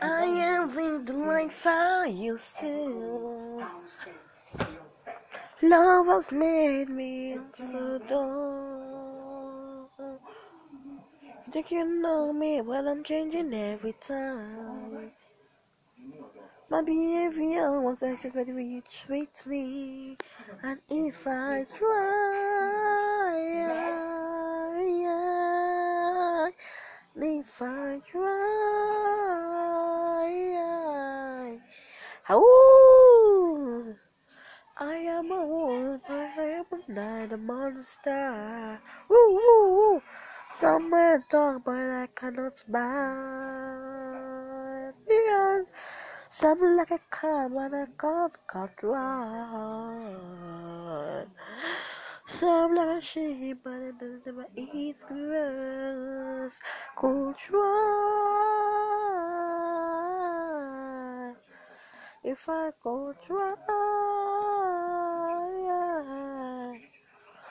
I am the life I used to. Love has made me so dull. Think you know me, but I'm changing every time. My behavior was excess, but you treat me. And if I try, if I try, I am a wolf, I am night, a monster. Woo, woo, woo. Some may talk, but I cannot. Yes. Some like a car, but I can't right. Some like a sheep, but it doesn't eat grass. Could if I could try.